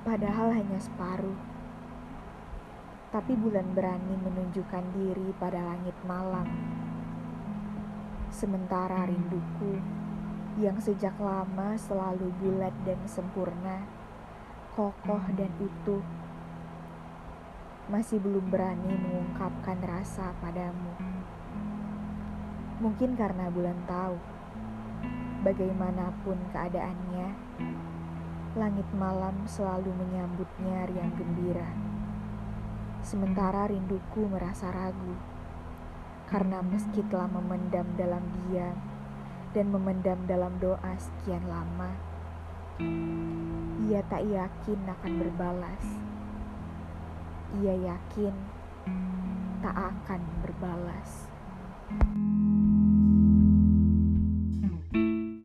padahal hanya separuh. Tapi bulan berani menunjukkan diri pada langit malam. Sementara rinduku yang sejak lama selalu bulat dan sempurna, kokoh dan utuh, masih belum berani mengungkapkan rasa padamu. Mungkin karena bulan tahu, bagaimanapun keadaannya, langit malam selalu menyambutnya riang gembira. Sementara rinduku merasa ragu, karena meski telah memendam dalam diam dan memendam dalam doa sekian lama, ia tak yakin akan berbalas. Ia yakin tak akan berbalas.